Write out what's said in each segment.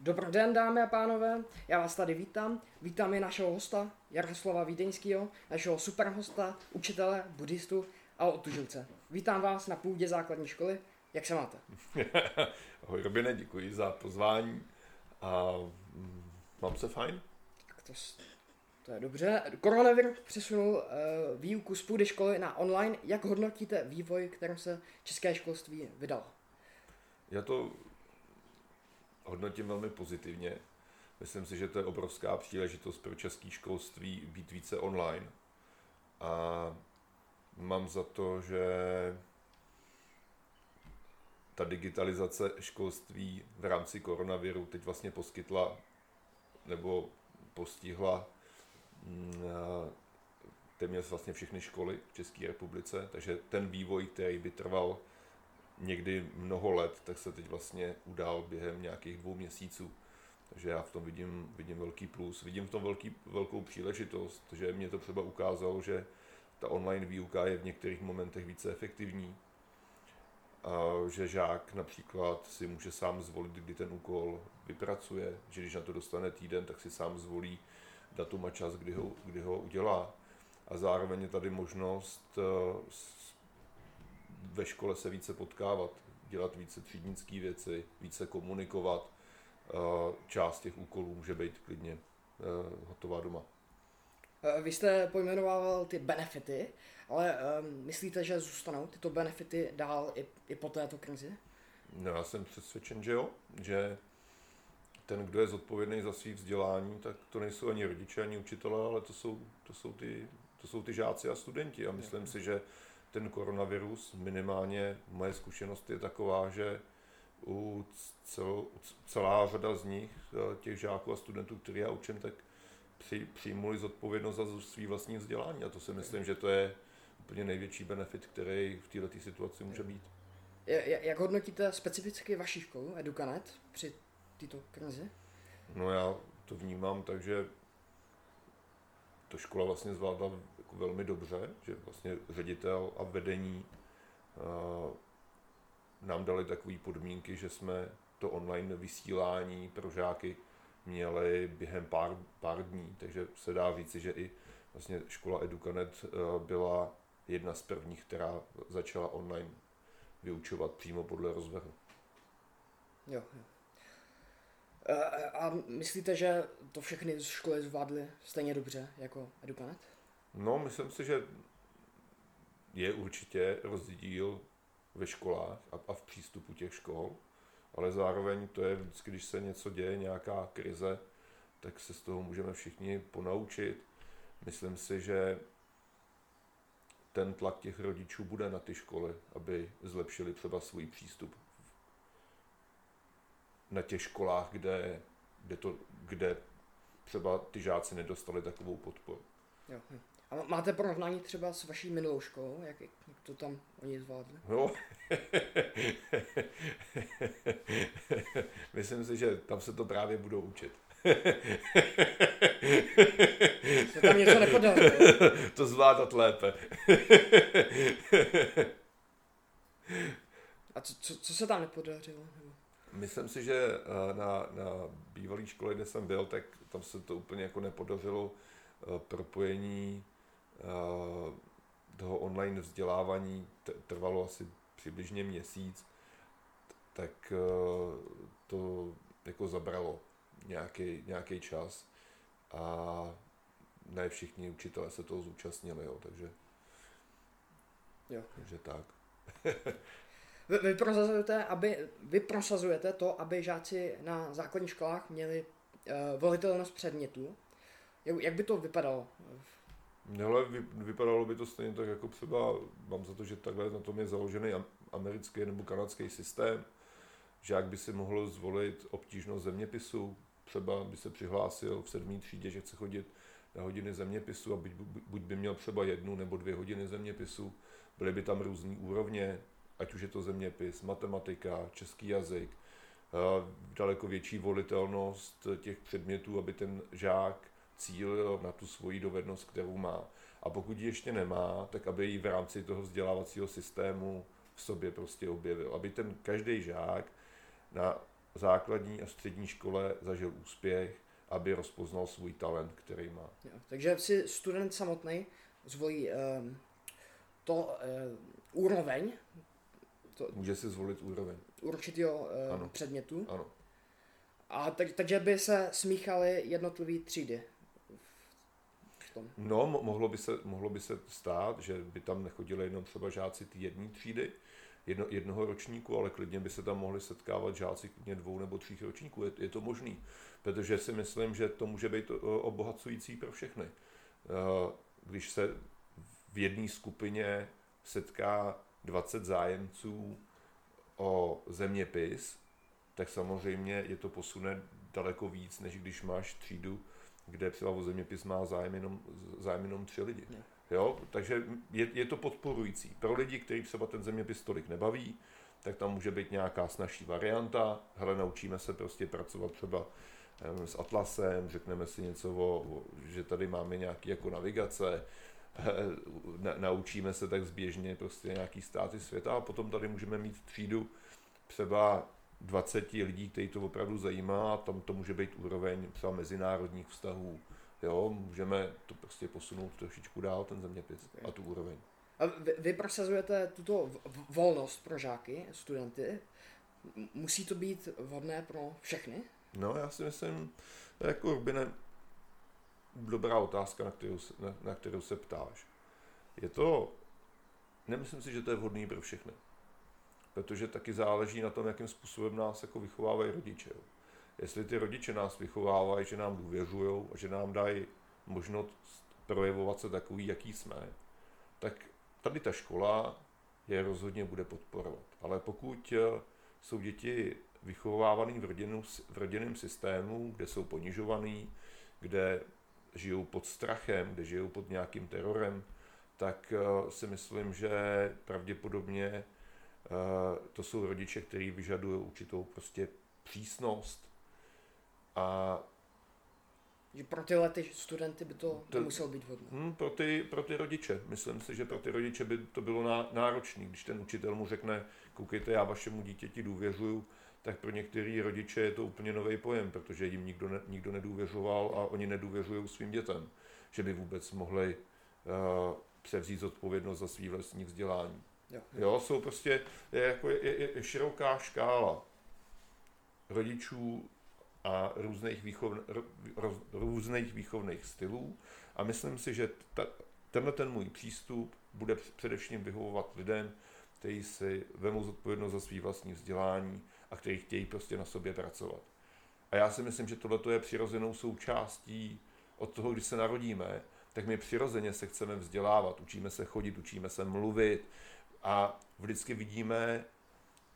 Dobrý den, dámy a pánové, já vás tady vítám. Vítám i našeho hosta, Jaroslava Vídeňského, našeho superhosta, učitele, buddhistu a otužilce. Vítám vás na půdě základní školy. Jak se máte? Ahoj Robine, děkuji za pozvání a mm, mám se fajn. Tak to, to je dobře. Koronavirus přesunul uh, výuku z půdy školy na online. Jak hodnotíte vývoj, kterým se české školství vydalo? Já to hodnotím velmi pozitivně. Myslím si, že to je obrovská příležitost pro české školství být více online. A mám za to, že ta digitalizace školství v rámci koronaviru teď vlastně poskytla nebo postihla mm, téměř vlastně všechny školy v České republice, takže ten vývoj, který by trval někdy mnoho let, tak se teď vlastně udál během nějakých dvou měsíců. Takže já v tom vidím, vidím velký plus, vidím v tom velký, velkou příležitost, že mě to třeba ukázalo, že ta online výuka je v některých momentech více efektivní, a že žák například si může sám zvolit, kdy ten úkol vypracuje, že když na to dostane týden, tak si sám zvolí datum a čas, kdy ho, kdy ho udělá. A zároveň je tady možnost eh, ve škole se více potkávat, dělat více třídnické věci, více komunikovat. Eh, část těch úkolů může být klidně eh, hotová doma. Eh, vy jste pojmenoval ty benefity, ale um, myslíte, že zůstanou tyto benefity dál i, i po této krizi? No, já jsem přesvědčen, že jo, že ten, kdo je zodpovědný za svý vzdělání, tak to nejsou ani rodiče, ani učitelé, ale to jsou, to jsou, ty, to jsou ty žáci a studenti. A myslím si, že ten koronavirus, minimálně moje zkušenost je taková, že u cel, celá řada z nich, eh, těch žáků a studentů, který já učím, tak při, přijmuli zodpovědnost za svý vlastní vzdělání. A to si myslím, že to je úplně největší benefit, který v této situaci může být. Jak hodnotíte specificky vaši školu, Educanet, při této krizi? No já to vnímám tak, že to škola vlastně zvládla jako velmi dobře, že vlastně ředitel a vedení uh, nám dali takové podmínky, že jsme to online vysílání pro žáky měli během pár, pár dní, takže se dá říci, že i vlastně škola Educanet uh, byla jedna z prvních, která začala online vyučovat přímo podle rozvrhu. Jo, jo. A myslíte, že to všechny školy zvládly stejně dobře jako Educanet? No, myslím si, že je určitě rozdíl ve školách a, a v přístupu těch škol, ale zároveň to je vždycky, když se něco děje, nějaká krize, tak se z toho můžeme všichni ponaučit. Myslím si, že ten tlak těch rodičů bude na ty školy, aby zlepšili třeba svůj přístup na těch školách, kde, kde, to, kde třeba ty žáci nedostali takovou podporu. Jo. A máte porovnání třeba s vaší minulou školou? Jak, jak to tam oni zvládli? Jo. Myslím si, že tam se to právě budou učit. se tam něco nepodařilo. to zvládat lépe. A co, co, co se tam nepodařilo? Myslím si, že eh, na, na bývalé škole, kde jsem byl, tak tam se to úplně jako nepodařilo eh, propojení toho online vzdělávání trvalo asi přibližně měsíc, tak to jako zabralo nějaký, nějaký čas a ne všichni učitelé se toho zúčastnili, jo, takže, jo. takže tak. Vy, vy, prosazujete, aby, vy prosazujete to, aby žáci na základních školách měli uh, volitelnost předmětů. Jak, jak by to vypadalo? Ale vy, vypadalo by to stejně tak, jako třeba, mám za to, že takhle na tom je založený americký nebo kanadský systém. Žák by si mohl zvolit obtížnost zeměpisu, třeba by se přihlásil v sedmý třídě, že chce chodit na hodiny zeměpisu a buď, buď by měl třeba jednu nebo dvě hodiny zeměpisu. Byly by tam různé úrovně, ať už je to zeměpis, matematika, český jazyk, daleko větší volitelnost těch předmětů, aby ten žák cílil na tu svoji dovednost, kterou má. A pokud ji ještě nemá, tak aby ji v rámci toho vzdělávacího systému v sobě prostě objevil. Aby ten každý žák na základní a střední škole zažil úspěch, aby rozpoznal svůj talent, který má. Jo, takže si student samotný zvolí um, to uh, úroveň. To, Může si zvolit úroveň. Určitého uh, předmětu. Ano. A tak, takže by se smíchaly jednotlivé třídy. No, mohlo by, se, mohlo by se stát, že by tam nechodili jenom třeba žáci té jedné třídy, jedno, jednoho ročníku, ale klidně by se tam mohli setkávat žáci klidně dvou nebo tří ročníků. Je, je to možný, protože si myslím, že to může být obohacující pro všechny. Eh, když se v jedné skupině setká 20 zájemců o zeměpis, tak samozřejmě je to posune daleko víc, než když máš třídu, kde třeba o zeměpis má zájem jenom, zájem jenom tři lidi. Jo? Takže je, je to podporující. Pro lidi, kteří třeba ten zeměpis tolik nebaví, tak tam může být nějaká snažší varianta. Hele, naučíme se prostě pracovat třeba s Atlasem, řekneme si něco o, o že tady máme nějaký jako navigace, na, naučíme se tak zběžně prostě nějaký státy světa a potom tady můžeme mít třídu třeba 20 lidí, který to opravdu zajímá a tam to může být úroveň třeba mezinárodních vztahů. Jo, můžeme to prostě posunout trošičku dál, ten zeměpis okay. a tu úroveň. A vy, vy prosazujete tuto volnost pro žáky, studenty. Musí to být vhodné pro všechny? No, já si myslím, jako Rubine, dobrá otázka, na kterou, se, na, na kterou se ptáš. Je to, nemyslím si, že to je vhodný pro všechny protože taky záleží na tom, jakým způsobem nás jako vychovávají rodiče. Jo. Jestli ty rodiče nás vychovávají, že nám důvěřují a že nám dají možnost projevovat se takový, jaký jsme, tak tady ta škola je rozhodně bude podporovat. Ale pokud eh, jsou děti vychovávané v, rodinu, v rodinném systému, kde jsou ponižovaný, kde žijou pod strachem, kde žijou pod nějakým terorem, tak eh, si myslím, že pravděpodobně to jsou rodiče, kteří vyžadují určitou prostě přísnost a že pro tyhle ty studenty by to, to muselo být vhodné. Hmm, pro, ty, pro ty rodiče. Myslím si, že pro ty rodiče by to bylo náročné, když ten učitel mu řekne, koukejte, já vašemu dítěti důvěřuju, tak pro některé rodiče je to úplně nový pojem, protože jim nikdo, ne, nikdo nedůvěřoval a oni nedůvěřují svým dětem, že by vůbec mohli uh, převzít odpovědnost za svý vlastní vzdělání. Jo, jo jsou prostě je, jako je, je, je široká škála rodičů a různých, výchovn, roz, různých výchovných stylů a myslím si, že ta, tenhle ten můj přístup bude především vyhovovat lidem, kteří si vemou zodpovědnost za svý vlastní vzdělání a kteří chtějí prostě na sobě pracovat. A já si myslím, že tohle je přirozenou součástí od toho, když se narodíme, tak my přirozeně se chceme vzdělávat, učíme se chodit, učíme se mluvit, a vždycky vidíme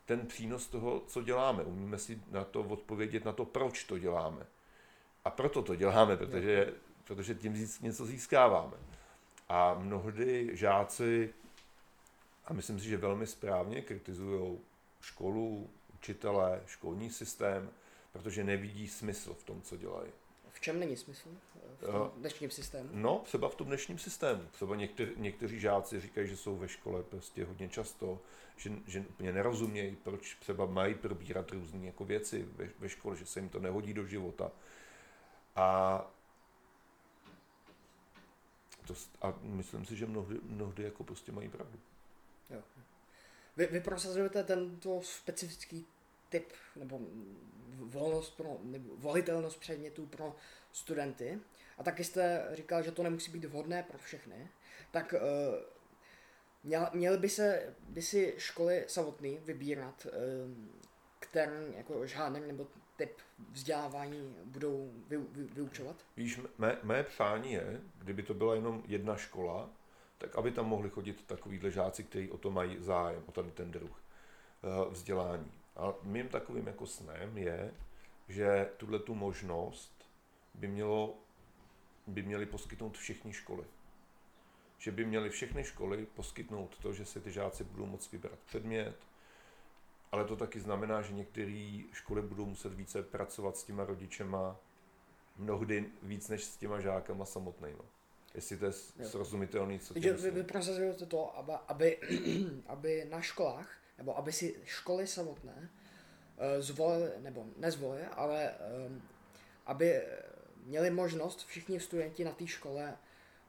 ten přínos toho, co děláme. Umíme si na to odpovědět, na to, proč to děláme. A proto to děláme, protože, protože tím něco získáváme. A mnohdy žáci, a myslím si, že velmi správně, kritizují školu, učitele, školní systém, protože nevidí smysl v tom, co dělají. V čem není smysl? v tom dnešním systému? No, třeba v tom dnešním systému. Třeba někteří, někteří žáci říkají, že jsou ve škole prostě hodně často, že, že úplně nerozumějí, proč třeba mají probírat různé jako věci ve, ve škole, že se jim to nehodí do života. A to, a myslím si, že mnohdy, mnohdy jako prostě mají pravdu. Jo. Vy, vy prosazujete tento specifický typ nebo volnost pro, nebo volitelnost předmětů pro studenty. A taky jste říkal, že to nemusí být vhodné pro všechny. Tak uh, měl, měly by se by si školy samotný vybírat, uh, který jako žádný nebo typ vzdělávání budou vy, vy, vyučovat? Víš, mé, mé přání je, kdyby to byla jenom jedna škola, tak aby tam mohli chodit takovýhle žáci, kteří o to mají zájem, o ten, ten druh uh, vzdělání. A mým takovým jako snem je, že tuhle tu možnost by, mělo, by měly poskytnout všechny školy. Že by měly všechny školy poskytnout to, že se ty žáci budou moct vybrat předmět, ale to taky znamená, že některé školy budou muset více pracovat s těma rodičema, mnohdy víc než s těma žákama samotnými. Jestli to je srozumitelný, co Takže vy, vy prosazujete to, aby, aby, aby na školách, nebo aby si školy samotné zvolili, nebo nezvolili, ale aby měli možnost všichni studenti na té škole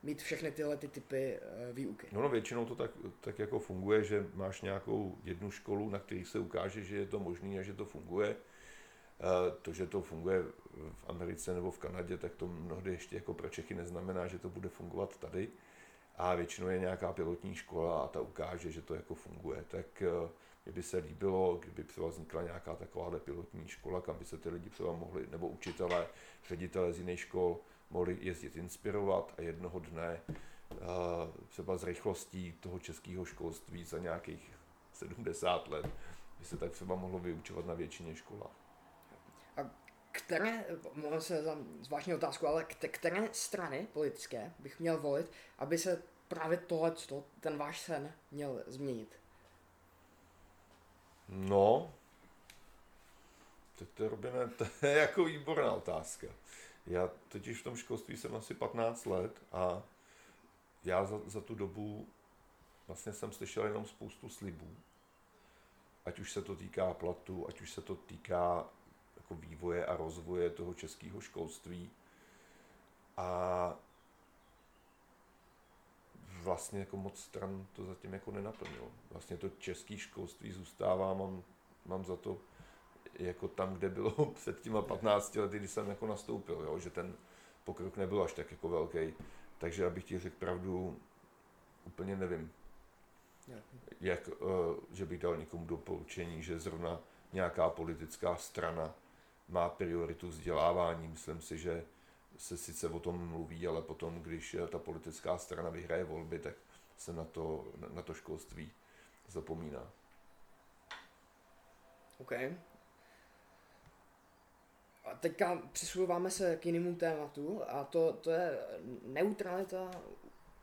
mít všechny tyhle ty typy výuky. No, no většinou to tak, tak jako funguje, že máš nějakou jednu školu, na který se ukáže, že je to možné a že to funguje. To, že to funguje v Americe nebo v Kanadě, tak to mnohdy ještě jako pro Čechy neznamená, že to bude fungovat tady a většinou je nějaká pilotní škola a ta ukáže, že to jako funguje. Tak eh, mě by se líbilo, kdyby třeba vznikla nějaká taková pilotní škola, kam by se ty lidi třeba mohli, nebo učitelé, ředitelé z jiných škol mohli jezdit inspirovat a jednoho dne eh, třeba z rychlostí toho českého školství za nějakých 70 let by se tak třeba mohlo vyučovat na většině školách. Které, mohla se za zvláštní otázku, ale které strany politické bych měl volit, aby se právě tohle, ten váš sen měl změnit? No, to, to, Robine, to je jako výborná otázka. Já totiž v tom školství jsem asi 15 let a já za, za tu dobu vlastně jsem slyšel jenom spoustu slibů. Ať už se to týká platu, ať už se to týká jako vývoje a rozvoje toho českého školství. A vlastně jako moc stran to zatím jako nenaplnilo. Vlastně to české školství zůstává, mám, mám za to, jako tam, kde bylo před těma 15 lety, kdy jsem jako nastoupil, jo, že ten pokrok nebyl až tak jako velký. Takže abych ti řekl pravdu, úplně nevím, jak, uh, že bych dal někomu doporučení, že zrovna nějaká politická strana má prioritu vzdělávání. Myslím si, že se sice o tom mluví, ale potom, když ta politická strana vyhraje volby, tak se na to, na to školství zapomíná. OK. A teďka přisouváme se k jinému tématu a to, to je neutralita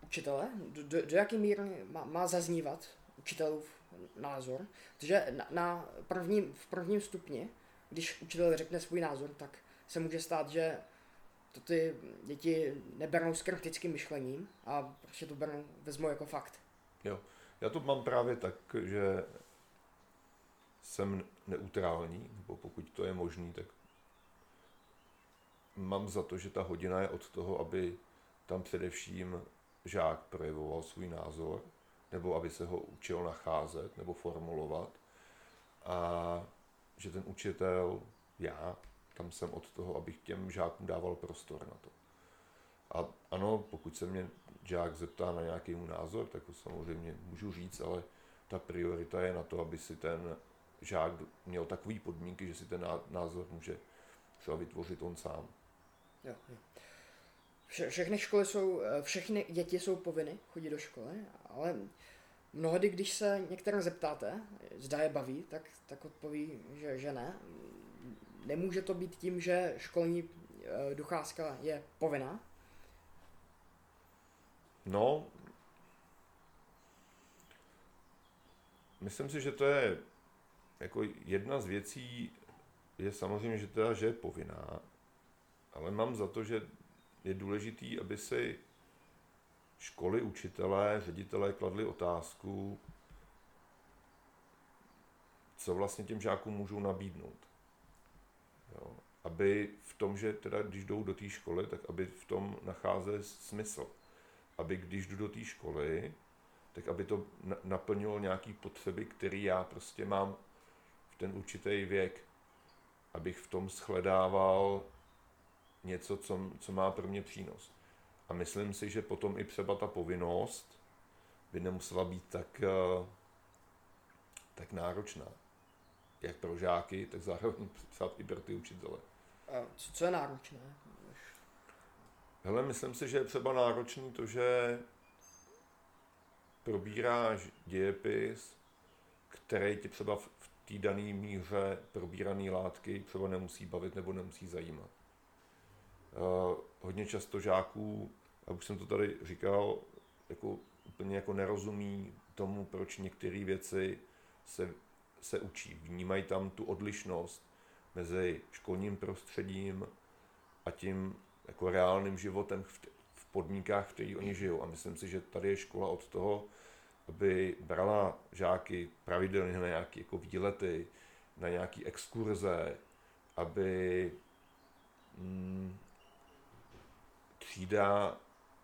učitele. Do, do, do jaké míry má, má zaznívat učitelův názor? Protože na, na prvním, v prvním stupni když učitel řekne svůj názor, tak se může stát, že to ty děti neberou s kritickým myšlením a prostě to berou, vezmou jako fakt. Jo, já to mám právě tak, že jsem neutrální, nebo pokud to je možný, tak mám za to, že ta hodina je od toho, aby tam především žák projevoval svůj názor, nebo aby se ho učil nacházet nebo formulovat. A že ten učitel, já, tam jsem od toho, abych těm žákům dával prostor na to. A ano, pokud se mě žák zeptá na nějaký můj názor, tak to samozřejmě můžu říct, ale ta priorita je na to, aby si ten žák měl takové podmínky, že si ten názor může třeba vytvořit on sám. Jo, jo. Vše, všechny školy jsou, eh, všechny děti jsou povinny chodit do školy, ale Mnohdy, když se některé zeptáte, zda je baví, tak, tak odpoví, že, že ne. Nemůže to být tím, že školní e, docházka je povinná? No, myslím si, že to je jako jedna z věcí, je samozřejmě, že teda, že je povinná, ale mám za to, že je důležitý, aby si školy, učitelé, ředitelé kladli otázku, co vlastně těm žákům můžou nabídnout. Jo. Aby v tom, že teda když jdou do té školy, tak aby v tom nacházeli smysl. Aby když jdu do té školy, tak aby to naplnilo nějaký potřeby, které já prostě mám v ten určitý věk. Abych v tom shledával něco, co, co má pro mě přínos. A myslím si, že potom i třeba ta povinnost by nemusela být tak, eh, tak náročná. Jak pro žáky, tak zároveň třeba i pro ty učitele. A co je náročné? Hele, myslím si, že je třeba náročný to, že probíráš dějepis, který ti třeba v té dané míře probírané látky třeba nemusí bavit nebo nemusí zajímat. Uh, hodně často žáků a už jsem to tady říkal, jako úplně jako nerozumí tomu, proč některé věci se, se učí. Vnímají tam tu odlišnost mezi školním prostředím a tím jako reálným životem v, v podmínkách, v kterých oni žijou. A myslím si, že tady je škola od toho, aby brala žáky pravidelně na nějaké jako výlety, na nějaký exkurze, aby mm, třída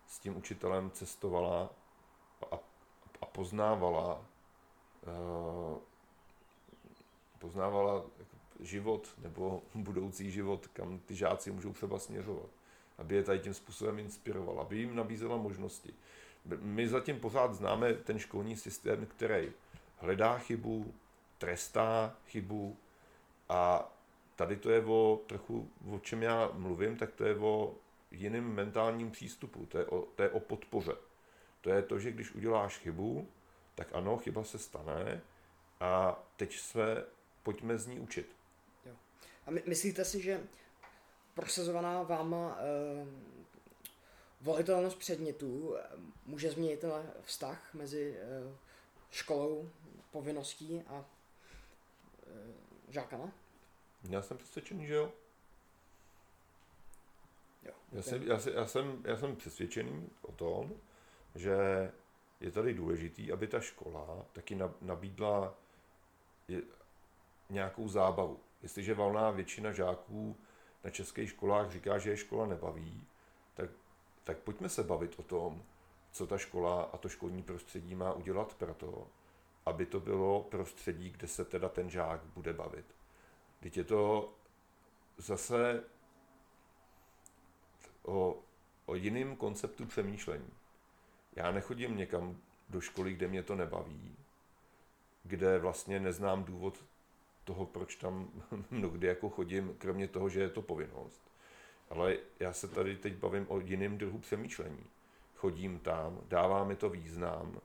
s tím učitelem cestovala a, a poznávala uh, poznávala život nebo budoucí život, kam ty žáci můžou třeba směřovat. Aby je tady tím způsobem inspirovala, aby jim nabízela možnosti. My zatím pořád známe ten školní systém, který hledá chybu, trestá chybu a tady to je o trochu, o čem já mluvím, tak to je o jiném mentálním přístupu, to je, o, to je o podpoře. To je to, že když uděláš chybu, tak ano, chyba se stane a teď se pojďme z ní učit. Jo. A my, myslíte si, že prosazovaná váma e, volitelnost předmětů eh, může změnit ten vztah mezi e, školou, povinností a e, žákama? Já jsem přesvědčený, že jo. Jo já, jsem, já, jsem, já, jsem, já jsem přesvědčený o tom, že je tady důležitý, aby ta škola taky nabídla nějakou zábavu. Jestliže valná většina žáků na českých školách říká, že je škola nebaví, tak, tak pojďme se bavit o tom, co ta škola a to školní prostředí má udělat pro to, aby to bylo prostředí, kde se teda ten žák bude bavit. Teď je to zase o, o jiném konceptu přemýšlení. Já nechodím někam do školy, kde mě to nebaví, kde vlastně neznám důvod toho, proč tam mnohdy jako chodím, kromě toho, že je to povinnost. Ale já se tady teď bavím o jiném druhu přemýšlení. Chodím tam, dává mi to význam,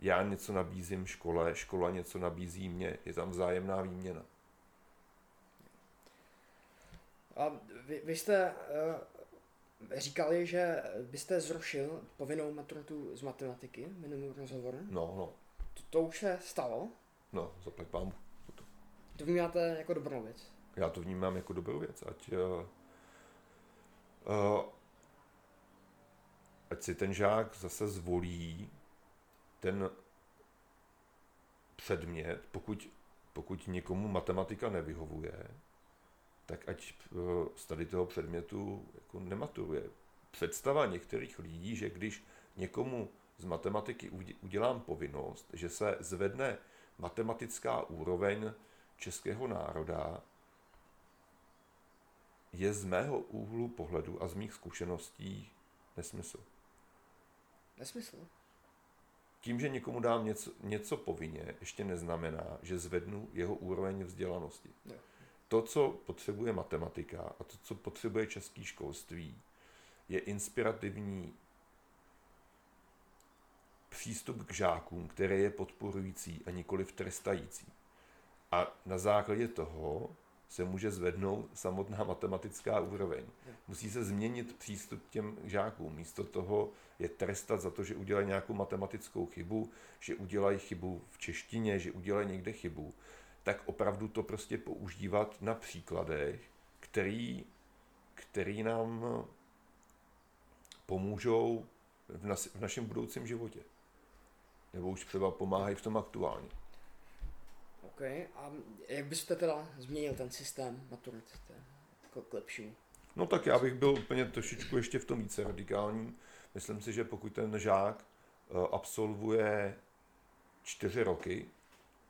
já něco nabízím škole, škola něco nabízí mě, je tam vzájemná výměna. A vy, vy jste uh, říkali, že byste zrušil povinnou maturitu z matematiky, minulý rozhovor. No, no. To, to už se stalo? No, zaplať pámu. To vnímáte jako dobrou věc? Já to vnímám jako dobrou věc, ať, uh, uh, ať si ten žák zase zvolí ten předmět, pokud, pokud někomu matematika nevyhovuje, tak ať uh, z tady toho předmětu jako nematuruje. Představa některých lidí, že když někomu z matematiky udělám povinnost, že se zvedne matematická úroveň českého národa je z mého úhlu pohledu a z mých zkušeností nesmysl. Nesmysl? Tím, že někomu dám něco, něco povinně, ještě neznamená, že zvednu jeho úroveň vzdělanosti. Jo. To, co potřebuje matematika a to, co potřebuje český školství, je inspirativní přístup k žákům, který je podporující a nikoli trestající. A na základě toho se může zvednout samotná matematická úroveň. Musí se změnit přístup k těm žákům. Místo toho je trestat za to, že udělají nějakou matematickou chybu, že udělají chybu v češtině, že udělají někde chybu, tak opravdu to prostě používat na příkladech, který, který nám pomůžou v, nas, v našem budoucím životě. Nebo už třeba pomáhají v tom aktuálně. OK. A jak byste teda změnil ten systém maturit jako k lepšímu? No tak já bych byl úplně trošičku ještě v tom více radikální. Myslím si, že pokud ten žák eh, absolvuje čtyři roky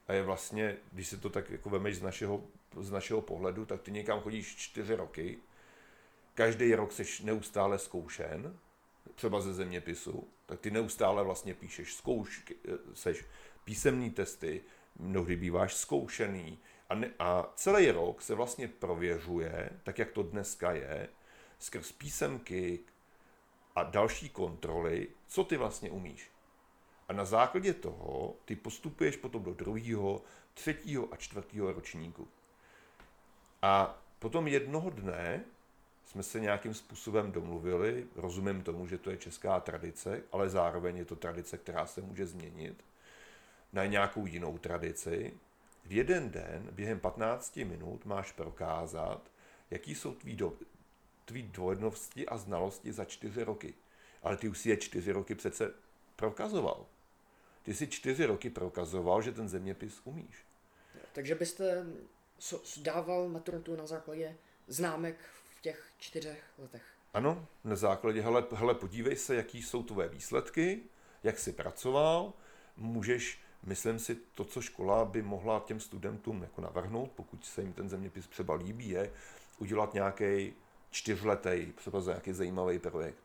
a je vlastně, když se to tak jako vemeš z našeho, z našeho pohledu, tak ty někam chodíš čtyři roky, každý rok seš neustále zkoušen, třeba ze zeměpisu, tak ty neustále vlastně píšeš zkoušky, eh, seš písemní testy, mnohdy býváš zkoušený a, ne, a celý rok se vlastně prověřuje, tak jak to dneska je, skrz písemky a další kontroly, co ty vlastně umíš. Na základě toho ty postupuješ potom do druhého, třetího a čtvrtého ročníku. A potom jednoho dne jsme se nějakým způsobem domluvili, rozumím tomu, že to je česká tradice, ale zároveň je to tradice, která se může změnit na nějakou jinou tradici, v jeden den během 15 minut máš prokázat, jaký jsou tvý, do, tvý dovednosti a znalosti za čtyři roky. Ale ty už si je čtyři roky přece prokazoval. Ty si čtyři roky prokazoval, že ten zeměpis umíš. takže byste dával maturitu na základě známek v těch čtyřech letech. Ano, na základě, hele, hele, podívej se, jaký jsou tvoje výsledky, jak jsi pracoval, můžeš, myslím si, to, co škola by mohla těm studentům jako navrhnout, pokud se jim ten zeměpis třeba líbí, je udělat nějaký čtyřletý, třeba za nějaký zajímavý projekt.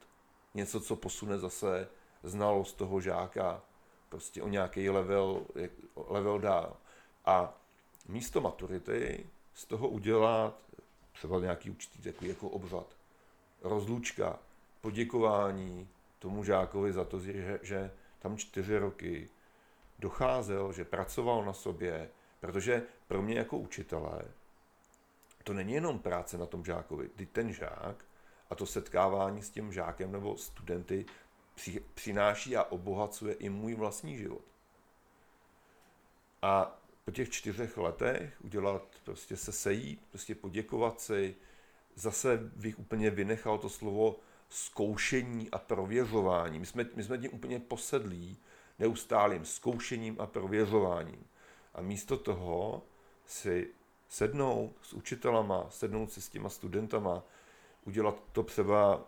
Něco, co posune zase znalost toho žáka prostě o nějaký level, level dál. A místo maturity z toho udělat třeba nějaký určitý takový jako obřad. Rozlučka, poděkování tomu žákovi za to, že, že tam čtyři roky docházel, že pracoval na sobě, protože pro mě jako učitele to není jenom práce na tom žákovi. Kdy ten žák a to setkávání s tím žákem nebo studenty přináší a obohacuje i můj vlastní život. A po těch čtyřech letech udělat, prostě se sejít, prostě poděkovat si, zase bych úplně vynechal to slovo zkoušení a prověřování. My jsme, my jsme tím úplně posedlí neustálým zkoušením a prověřováním. A místo toho si sednout s učitelama, sednout si s těma studentama, udělat to třeba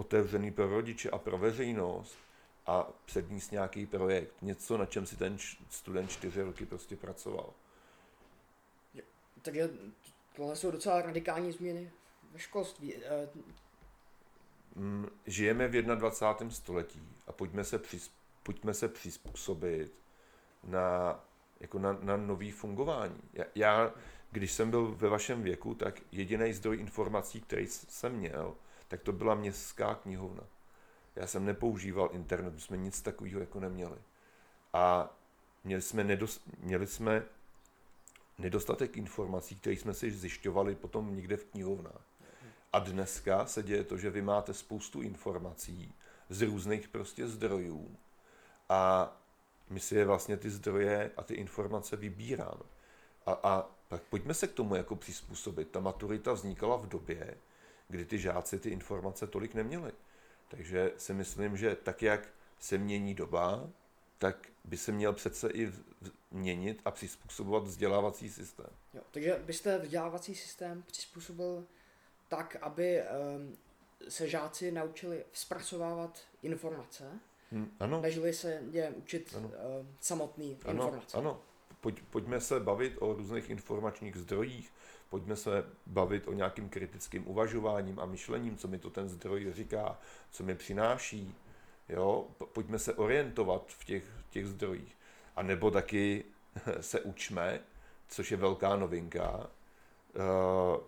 otevřený pro rodiče a pro veřejnost a předníst nějaký projekt, něco, na čem si ten student čtyři roky prostě pracoval. Takže tohle jsou docela radikální změny ve školství. Eh, mm, žijeme v 21. století a pojďme se, přizp- pojďme se přizpůsobit na, jako na, na nový fungování. Já, já, když jsem byl ve vašem věku, tak jediný zdroj informací, který jsem měl, tak to byla městská knihovna. Já jsem nepoužíval internet, jsme nic takového jako neměli. A měli jsme, nedost, měli jsme nedostatek informací, které jsme si zjišťovali potom někde v knihovnách. A dneska se děje to, že vy máte spoustu informací z různých prostě zdrojů a my si je vlastně ty zdroje a ty informace vybíráme. A, a tak pojďme se k tomu jako přizpůsobit. Ta maturita vznikala v době, kdy ty žáci ty informace tolik neměli. Takže si myslím, že tak, jak se mění doba, tak by se měl přece i měnit a přizpůsobovat vzdělávací systém. Jo, takže byste vzdělávací systém přizpůsobil tak, aby um, se žáci naučili zpracovávat informace, hmm, ano. nežli se je učit ano. Uh, samotný ano, informace. Ano, Pojď, pojďme se bavit o různých informačních zdrojích, pojďme se bavit o nějakým kritickým uvažováním a myšlením, co mi to ten zdroj říká, co mi přináší. Jo? Pojďme se orientovat v těch, těch zdrojích. A nebo taky se učme, což je velká novinka, uh,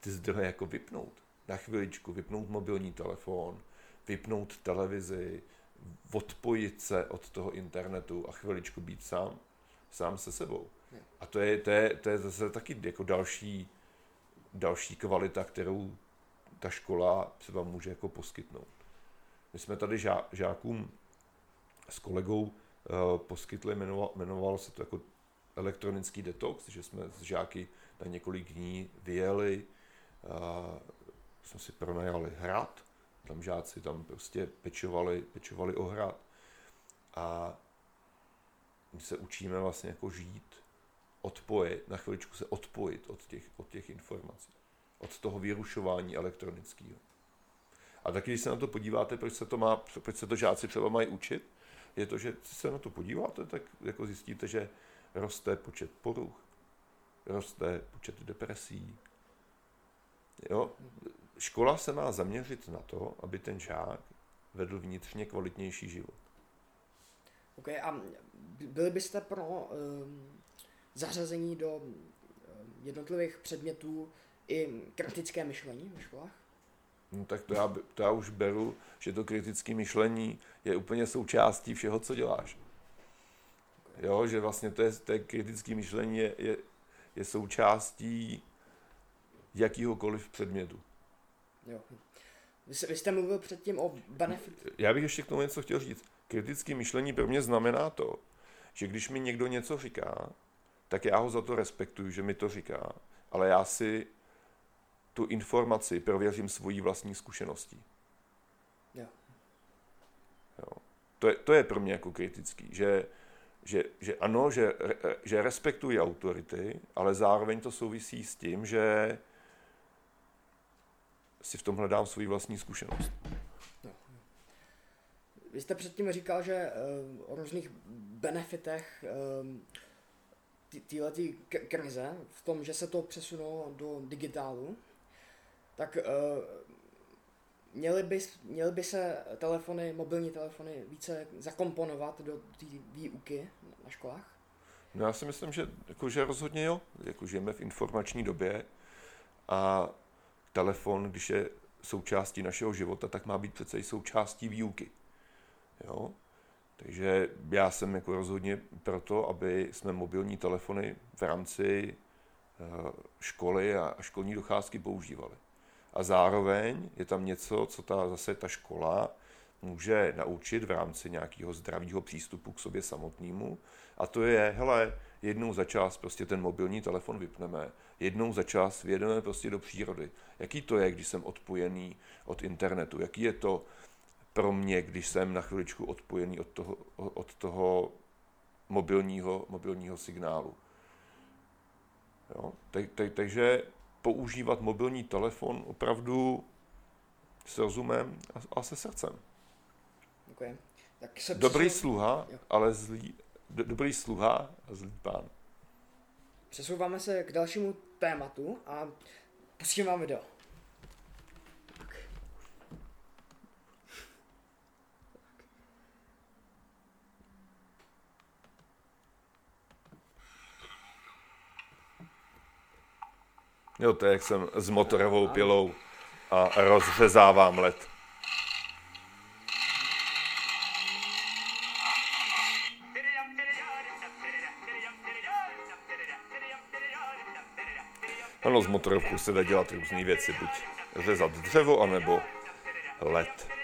ty zdroje jako vypnout. Na chviličku vypnout mobilní telefon, vypnout televizi, odpojit se od toho internetu a chviličku být sám, sám se sebou. A to je, to je, to je zase taky jako další, další kvalita, kterou ta škola třeba může jako poskytnout. My jsme tady žá, žákům s kolegou uh, poskytli, jmenoval, se to jako elektronický detox, že jsme s žáky na několik dní vyjeli, uh, jsme si pronajali hrad, tam žáci tam prostě pečovali, pečovali o hrad. A my se učíme vlastně jako žít, odpojit, na chviličku se odpojit od těch, od těch informací, od toho vyrušování elektronického. A taky, když se na to podíváte, proč se to, má, proč se to žáci třeba mají učit, je to, že když se na to podíváte, tak jako zjistíte, že roste počet poruch, roste počet depresí. Jo? Škola se má zaměřit na to, aby ten žák vedl vnitřně kvalitnější život. OK, a byli byste pro um, zařazení do um, jednotlivých předmětů i kritické myšlení ve školách? No tak to já, to já už beru, že to kritické myšlení je úplně součástí všeho, co děláš. Jo, že vlastně to, je, to je kritické myšlení je, je, je součástí jakýhokoliv předmětu. Jo. Vy, vy jste mluvil předtím o benefit. Já bych ještě k tomu něco chtěl říct. Kritické myšlení pro mě znamená to, že když mi někdo něco říká, tak já ho za to respektuju, že mi to říká, ale já si tu informaci prověřím svojí vlastní zkušeností. Jo. Jo. To, je, to je pro mě jako kritický, že, že, že ano, že, že respektují autority, ale zároveň to souvisí s tím, že si v tom hledám svůj vlastní zkušenost. No. Vy jste předtím říkal, že uh, o různých benefitech uh, této krize, v tom, že se to přesunulo do digitálu, tak uh, měly, by, měly by se telefony, mobilní telefony více zakomponovat do té výuky na školách? No já si myslím, že, jako, že rozhodně jo. Jako žijeme v informační době a telefon, když je součástí našeho života, tak má být přece i součástí výuky. Jo? Takže já jsem jako rozhodně proto, aby jsme mobilní telefony v rámci eh, školy a školní docházky používali. A zároveň je tam něco, co ta, zase ta škola může naučit v rámci nějakého zdravého přístupu k sobě samotnému. A to je, hele, jednou za čas prostě ten mobilní telefon vypneme, jednou za čas vyjedeme prostě do přírody. Jaký to je, když jsem odpojený od internetu? Jaký je to pro mě, když jsem na chviličku odpojený od toho, od toho mobilního, mobilního signálu? Jo? Tak, tak, takže používat mobilní telefon opravdu s rozumem a, a se srdcem. Okay. Tak se dobrý přesu... sluha, jo. ale zlý, do, dobrý sluha a zlý pán. Přesouváme se k dalšímu tématu a pustím vám video. Jo, to je, jak jsem s motorovou pilou a rozřezávám led. Ano, z motorovkou se dá dělat různé věci, buď řezat dřevo, anebo led.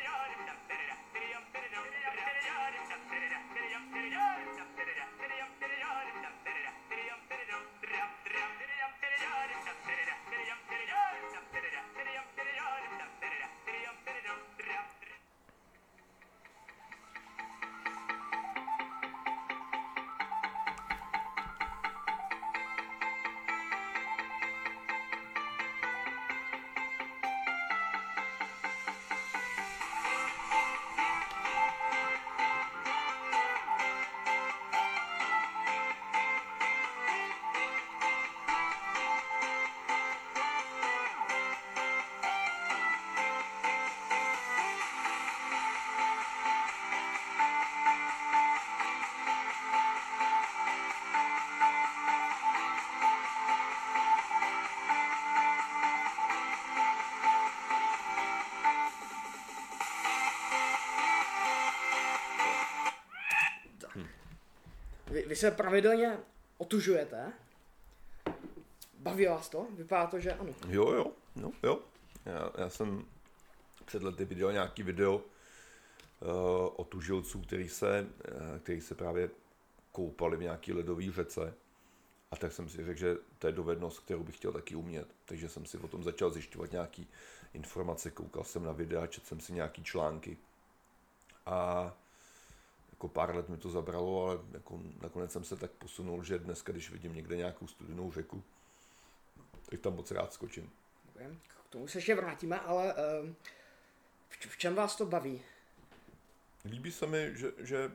Vy se pravidelně otužujete? Baví vás to? Vypadá to, že ano. Jo, jo, no, jo. Já, já jsem před lety viděl nějaký video uh, o tužilců, který se, uh, který se právě koupali v nějaký ledový řece. A tak jsem si řekl, že to je dovednost, kterou bych chtěl taky umět. Takže jsem si o tom začal zjišťovat nějaký informace, koukal jsem na videa, četl jsem si nějaký články. A jako pár let mi to zabralo, ale jako nakonec jsem se tak posunul, že dneska, když vidím někde nějakou studenou řeku, tak tam moc rád skočím. K tomu se ještě vrátíme, ale uh, v čem vás to baví? Líbí se mi, že, že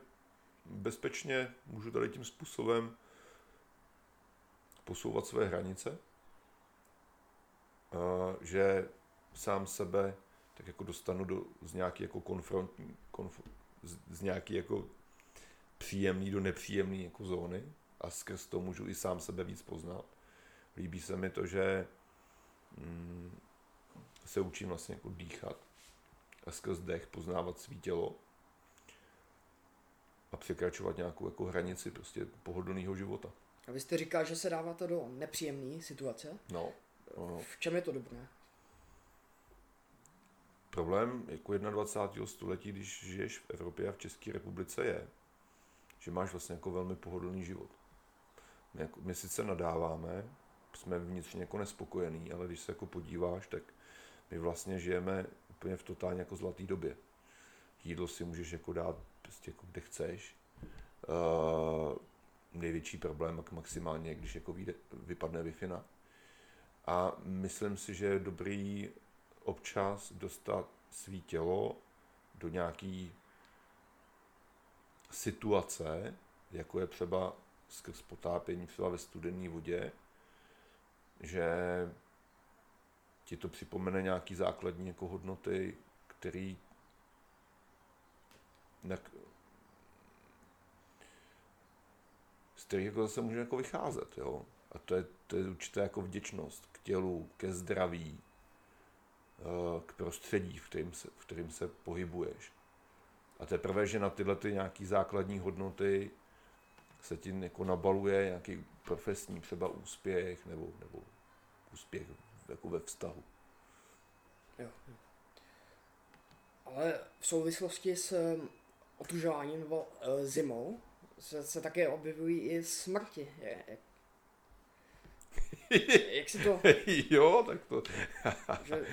bezpečně můžu tady tím způsobem posouvat své hranice, že sám sebe tak jako dostanu do, z nějaký jako konfrontní, konf, z, z nějaký jako příjemný do nepříjemný jako zóny a skrz to můžu i sám sebe víc poznat. Líbí se mi to, že mm, se učím vlastně jako dýchat a skrz dech poznávat svý tělo a překračovat nějakou jako hranici prostě pohodlného života. A vy jste říkal, že se dáváte do nepříjemné situace? No, no, no. V čem je to dobré? Problém jako 21. století, když žiješ v Evropě a v České republice je, že máš vlastně jako velmi pohodlný život. My, jako, my sice nadáváme, jsme vnitřně jako nespokojení, ale když se jako podíváš, tak my vlastně žijeme úplně v totálně jako zlatý době. Jídlo si můžeš jako dát prostě jako kde chceš, Uh, největší problém maximálně, když jako vyjde, vypadne wi A myslím si, že je dobrý občas dostat svý tělo do nějaký situace, jako je třeba skrz potápění třeba ve studené vodě, že ti to připomene nějaký základní jako hodnoty, který na, z kterých jako zase může jako vycházet, jo. A to je, to je určitá jako vděčnost k tělu, ke zdraví, k prostředí, v kterým se, v kterým se pohybuješ. A teprve, že na tyhle ty nějaký základní hodnoty se ti jako nabaluje nějaký profesní třeba úspěch nebo, nebo úspěch jako ve vztahu. Jo. Ale v souvislosti s um, otužováním nebo uh, zimou se, se také objevují i smrti. Je, jak, si to... jo, tak to... že,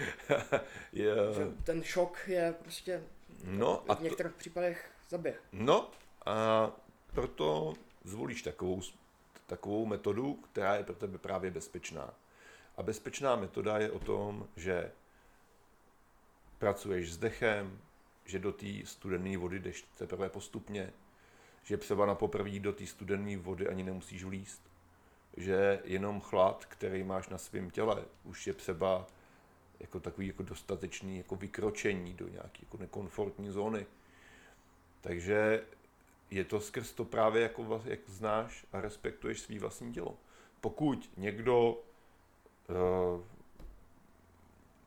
je... že ten šok je prostě no, v některých to... případech zabije. No a proto zvolíš takovou, takovou metodu, která je pro tebe právě bezpečná. A bezpečná metoda je o tom, že pracuješ s dechem, že do té studené vody jdeš teprve postupně, že třeba na poprvé do té studené vody ani nemusíš vlíst, že jenom chlad, který máš na svém těle, už je třeba jako takový jako dostatečný jako vykročení do nějaké jako nekomfortní zóny. Takže je to skrz to právě, jako, jak znáš a respektuješ svý vlastní tělo. Pokud někdo uh,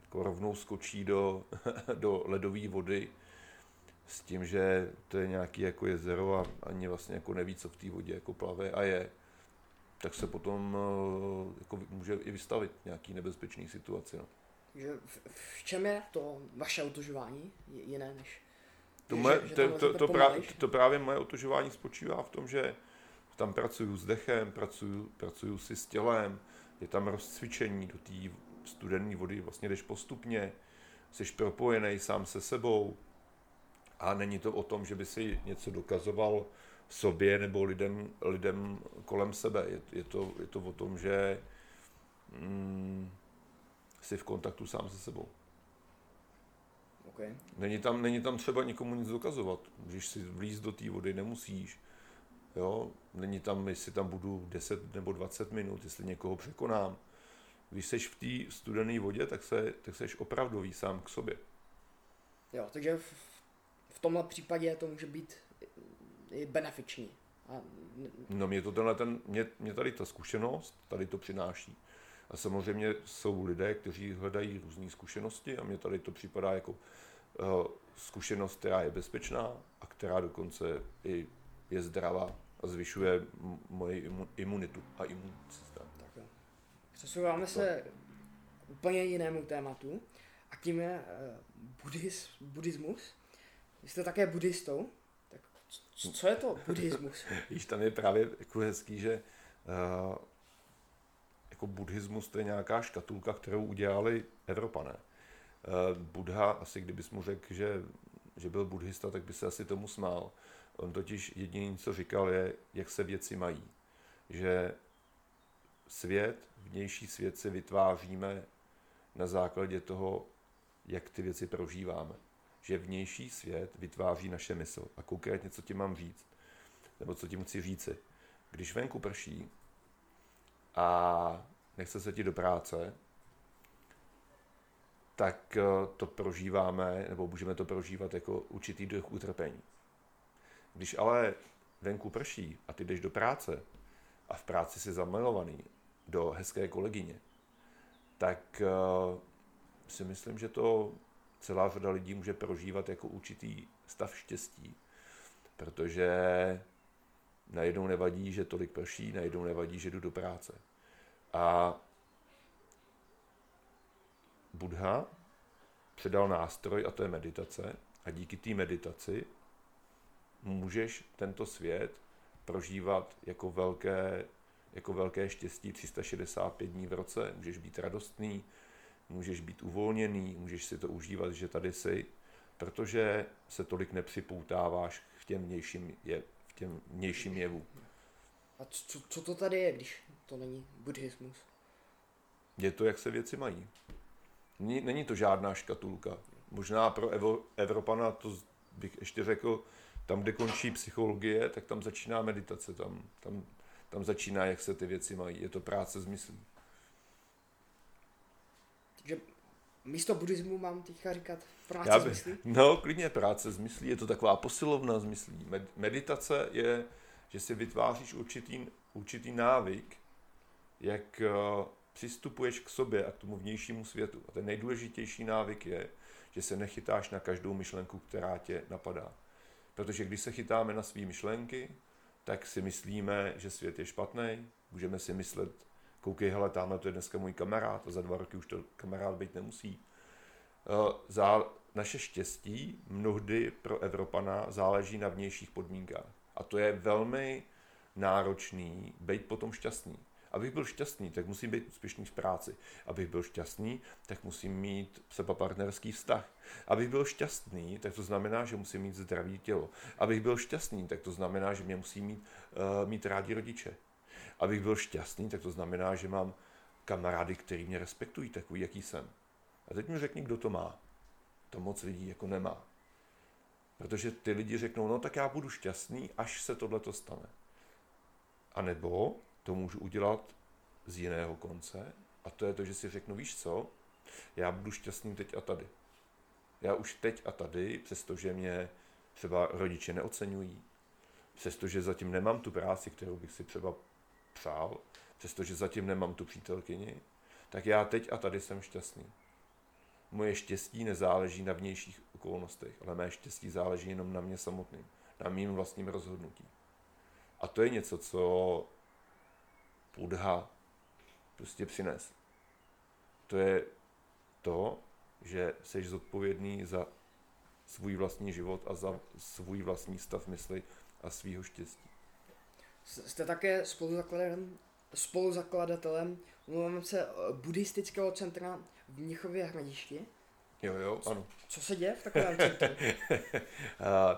jako rovnou skočí do, do ledové vody s tím, že to je nějaký jako jezero a ani vlastně jako neví, co v té vodě jako plave a je, tak se potom uh, jako může i vystavit nějaký nebezpečný situaci. No. Že v, v čem je to vaše otužování jiné než to, moje, že, to, to, to, to, právě, to právě moje otužování spočívá v tom, že tam pracuju s dechem, pracuju, pracuju si s tělem, je tam rozcvičení do té studené vody, vlastně jdeš postupně, jsi propojený sám se sebou a není to o tom, že by si něco dokazoval sobě nebo lidem, lidem kolem sebe. Je, je, to, je to o tom, že mm, jsi v kontaktu sám se sebou. Okay. Není, tam, není tam třeba nikomu nic dokazovat. Když si vlíz do té vody, nemusíš. Jo? Není tam, jestli tam budu 10 nebo 20 minut, jestli někoho překonám. Když jsi v té studené vodě, tak, se, tak jsi opravdový sám k sobě. Jo, takže v, v tomhle případě to může být benefiční. A... No mě to tenhle, ten, mě, mě tady ta zkušenost, tady to přináší. A samozřejmě jsou lidé, kteří hledají různé zkušenosti a mě tady to připadá jako uh, zkušenost, která je bezpečná a která dokonce i je zdravá a zvyšuje moji imunitu a imunní systém. Tak Přesouváme se k úplně jinému tématu a tím je uh, buddhis, buddhismus. Vy jste také buddhistou, tak co je to buddhismus? Víš, tam je právě jako hezký, že uh, jako buddhismus to je nějaká škatulka, kterou udělali Evropané. Uh, Buddha, asi kdybys mu řekl, že, že byl buddhista, tak by se asi tomu smál. On totiž jediný, co říkal, je, jak se věci mají. Že svět, vnější svět si vytváříme na základě toho, jak ty věci prožíváme. Že vnější svět vytváří naše mysl. A konkrétně, co ti mám říct, nebo co ti chci říci. Když venku prší a nechce se ti do práce, tak eh, to prožíváme, nebo můžeme to prožívat jako určitý druh utrpení. Když ale venku prší a ty jdeš do práce a v práci jsi zamilovaný do hezké kolegyně, tak uh, si myslím, že to celá řada lidí může prožívat jako určitý stav štěstí, protože najednou nevadí, že tolik prší, najednou nevadí, že jdu do práce. A Buddha předal nástroj a to je meditace a díky té meditaci můžeš tento svět prožívat jako velké, jako velké štěstí 365 dní v roce. Můžeš být radostný, můžeš být uvolněný, můžeš si to užívat, že tady jsi, protože se tolik nepřipoutáváš k těm vnějším, je, těm vnějším jevům. A co, co to tady je, když to není buddhismus? Je to, jak se věci mají. Není, není to žádná škatulka. Možná pro Evo, Evropana to bych ještě řekl, tam, kde končí psychologie, tak tam začíná meditace, tam, tam, tam začíná, jak se ty věci mají. Je to práce s myslí. Takže místo buddhismu mám teďka říkat práce Já s by, myslí? no, klidně práce s myslí, je to taková posilovna s myslí. Med, meditace je, že si vytváříš určitý, určitý návyk, jak uh, přistupuješ k sobě a k tomu vnějšímu světu. A ten nejdůležitější návyk je, že se nechytáš na každou myšlenku, která tě napadá. Protože když se chytáme na své myšlenky, tak si myslíme, že svět je špatný, můžeme si myslet, koukej, hele, tamhle to je dneska můj kamarád a za dva roky už to kamarád být nemusí. Eh, Zá, naše štěstí mnohdy pro Evropana záleží na vnějších podmínkách. A to je velmi náročný být potom šťastný. Abych byl šťastný, tak musím být úspěšný v práci. Abych byl šťastný, tak musím mít seba partnerský vztah. Abych byl šťastný, tak to znamená, že musím mít zdravý tělo. Abych byl šťastný, tak to znamená, že mě musí mít, uh, mít rádi rodiče. Abych byl šťastný, tak to znamená, že mám kamarády, který mě respektují takový, jaký jsem. A teď mi řekni, kdo to má. To moc lidí jako nemá. Protože ty lidi řeknou, no tak já budu šťastný, až se tohle to stane. A nebo to můžu udělat z jiného konce, a to je to, že si řeknu, víš co, já budu šťastný teď a tady. Já už teď a tady, přestože mě třeba rodiče neocenují, přestože zatím nemám tu práci, kterou bych si třeba přál, přestože zatím nemám tu přítelkyni, tak já teď a tady jsem šťastný. Moje štěstí nezáleží na vnějších okolnostech, ale mé štěstí záleží jenom na mě samotným, na mým vlastním rozhodnutí. A to je něco, co Buddha prostě přines. To je to, že jsi zodpovědný za svůj vlastní život a za svůj vlastní stav mysli a svýho štěstí. Jste také spoluzakladatelem, spoluzakladatelem mluvím se eh, buddhistického centra v Mnichově hradišti. Jo, jo, ano. Co se děje v takovém centru?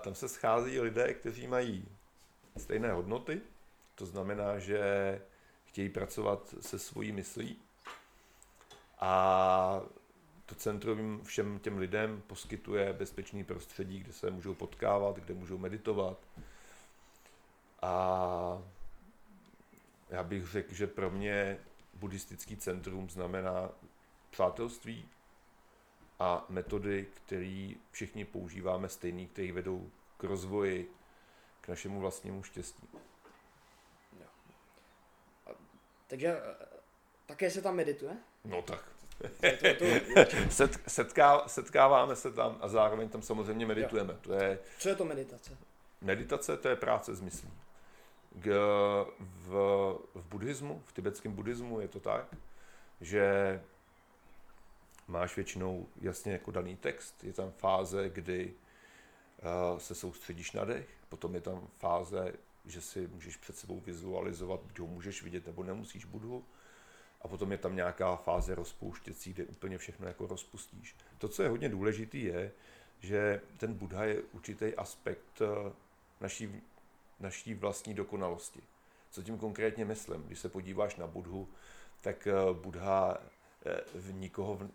tam se schází lidé, kteří mají stejné hodnoty. To znamená, že chtějí pracovat se svojí myslí. A to centrum všem těm lidem poskytuje bezpečný prostředí, kde se můžou potkávat, kde můžou meditovat. A já bych řekl, že pro mě buddhistický centrum znamená přátelství a metody, které všichni používáme stejný, které vedou k rozvoji, k našemu vlastnímu štěstí. Takže eh, také se tam medituje? No tak. Set, setká, setkáváme se tam a zároveň tam samozřejmě meditujeme. To je, co je to meditace? meditace to je práce s myslí. K, v, v buddhismu, v tibetském buddhismu je to tak, že máš většinou jasně jako daný text, je tam fáze, kdy uh, se soustředíš na dech, potom je tam fáze, že si můžeš před sebou vizualizovat, kdo ho můžeš vidět nebo nemusíš budhu. A potom je tam nějaká fáze rozpouštěcí, kde úplně všechno jako rozpustíš. To, co je hodně důležitý, je, že ten Buddha je určitý aspekt eh, naší, naší vlastní dokonalosti. Co tím konkrétně myslím? Když se podíváš na Budhu, tak eh, Buddha eh, v nikoho v,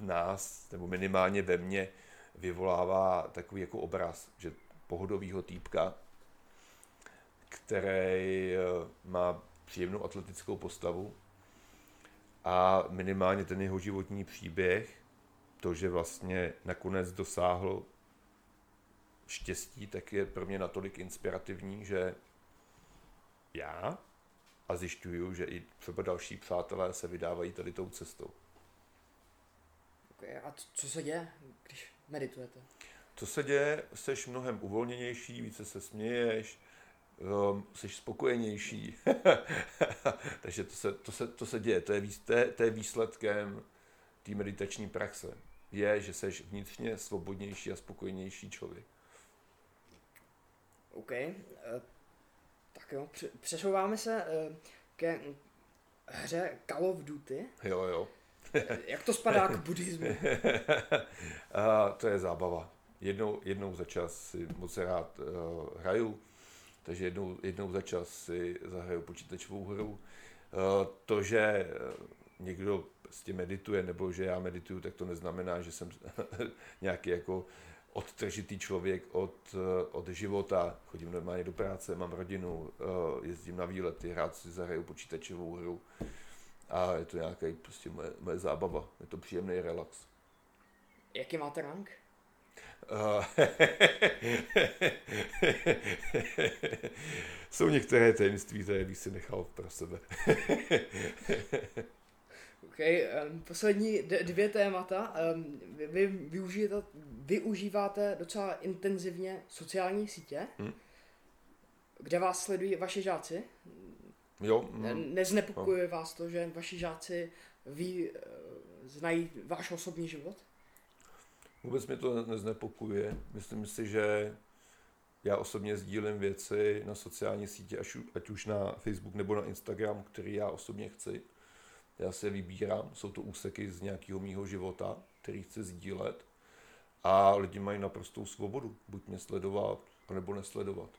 nás, nebo minimálně ve mně, vyvolává takový jako obraz, že pohodovýho týpka, který má příjemnou atletickou postavu a minimálně ten jeho životní příběh, to, že vlastně nakonec dosáhl štěstí, tak je pro mě natolik inspirativní, že já a zjišťuju, že i třeba další přátelé se vydávají tady tou cestou. Okay, a co se děje, když meditujete? Co se děje, seš mnohem uvolněnější, více se směješ, um, jsi spokojenější. Takže to se, to, se, to se děje, to je, to, je, to je výsledkem té meditační praxe. Je, že jsi vnitřně svobodnější a spokojenější člověk. OK. Uh, tak jo, přesouváme se uh, ke hře Call of Duty. Jo, jo. Jak to spadá k buddhismu? a to je zábava. Jednou, jednou za čas si moc rád uh, hraju Takže jednou, jednou za čas si zahraju počítačovou hru. Eh, to, že eh, někdo prostě medituje, nebo že já medituju, tak to neznamená, že jsem nějaký jako odtržitý člověk od, eh, od života. Chodím normálně do práce, mám rodinu, jezdím na výlety, hrát si zahraju počítačovou hru. A je to nějaká prostě moje, moje zábava. Je to příjemný relax. Jaký máte rank? Jsou některé tajemství, které bych si nechal pro sebe. Um, poslední dvě témata. Um, vy, vy využijete, využíváte docela intenzivně sociální sítě, hmm? kde vás sledují vaši žáci. Jo. Mm, Neznepokojuje no. vás to, že vaši žáci ví, eh, znají váš osobní život? Vůbec mě to neznepokuje. Myslím si, že já osobně sdílím věci na sociální sítě, ať už na Facebook nebo na Instagram, který já osobně chci. Já se vybírám, jsou to úseky z nějakého mýho života, který chci sdílet. A lidi mají naprostou svobodu, buď mě sledovat, nebo nesledovat.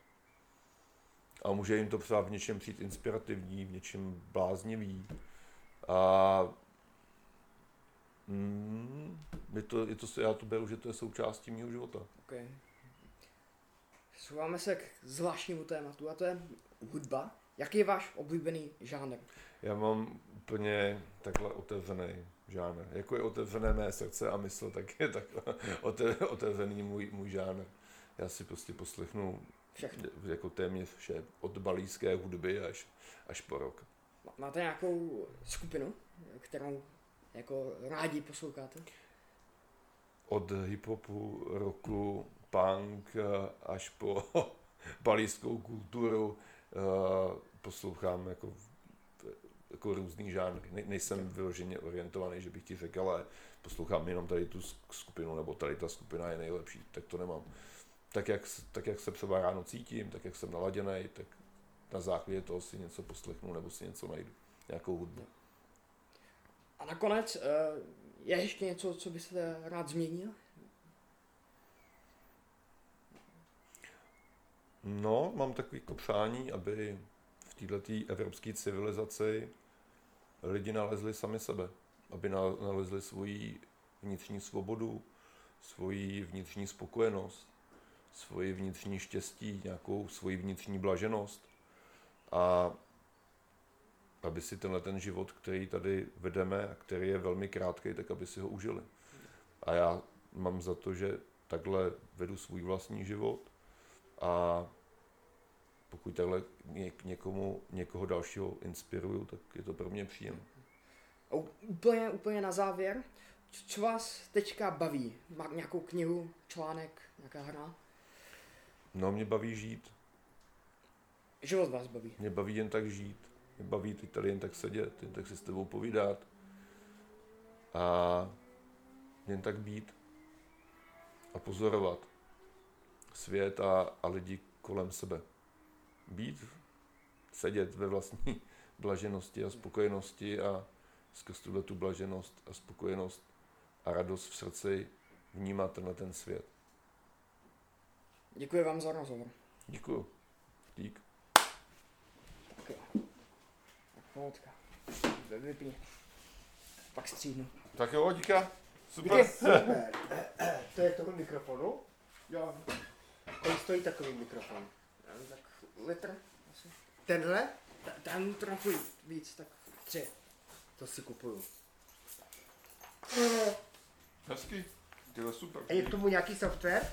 A může jim to třeba v něčem přijít inspirativní, v něčem bláznivý. A Mm, je to, je to, já to beru, že to je součástí mého života. Okay. Souváme se k zvláštnímu tématu a to je hudba. Jaký je váš oblíbený žánr? Já mám úplně takhle otevřený žánr. Jako je otevřené mé srdce a mysl, tak je takhle otevřený můj, můj žánr. Já si prostě poslechnu Všechno. jako téměř vše, od balíské hudby až, až po rok. Máte nějakou skupinu, kterou jako rádi posloucháte? Od hiphopu, roku, punk eh, až po balískou kulturu eh, poslouchám jako, jako různý žánry. Ne, nejsem vyloženě orientovaný, že bych ti řekl, ale poslouchám jenom tady tu skupinu, nebo tady ta skupina je nejlepší, tak to nemám. Tak jak, tak jak se třeba ráno cítím, tak jak jsem naladěný, tak na základě toho si něco poslechnu nebo si něco najdu, nějakou hudbu. A nakonec, eh, je ještě něco, co byste rád změnil? No, mám takový přání, aby v této evropské civilizaci lidi nalezli sami sebe, aby nalezli svoji vnitřní svobodu, svoji vnitřní spokojenost, svoji vnitřní štěstí, nějakou svoji vnitřní blaženost. A aby si tenhle ten život, který tady vedeme a který je velmi krátký, tak aby si ho užili. A já mám za to, že takhle vedu svůj vlastní život a pokud takhle někomu, někoho dalšího inspiruju, tak je to pro mě příjemné. Úplně, úplně na závěr, co vás teďka baví? Má nějakou knihu, článek, nějaká hra? No, mě baví žít. Život vás baví? Mě baví jen tak žít mě baví teď tady jen tak sedět, jen tak si s tebou povídat a jen tak být a pozorovat svět a, a lidi kolem sebe. Být, sedět ve vlastní blaženosti a spokojenosti a skrz tuhle tu blaženost a spokojenost a radost v srdci vnímat na ten svět. Děkuji vám za rozhovor. Děkuji. Dík. Tak jo. Vodka. Vypni. Pak střídnu. Tak jo, díka. Super. Super. to je toho mikrofonu? Jo. Kolik stojí takový mikrofon? Litr asi. Tenhle? Ten trochu víc, tak tři. To si kupuju. Hezky. To super. A je k tomu nějaký software?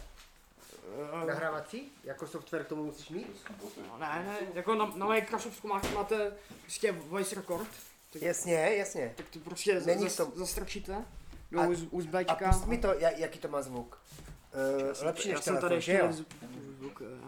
Nahrávací? Jako software k tomu musíš mít? No, ne, ne, jako na, na Microsoftu máte, máte prostě voice record. Tak, jasně, jasně. Tak to prostě Není zas, to... zastrčíte do a, USBčka. A pust mi to, jaký to má zvuk. Uh, lepší než telefon, že jo? Zvuk, já to pak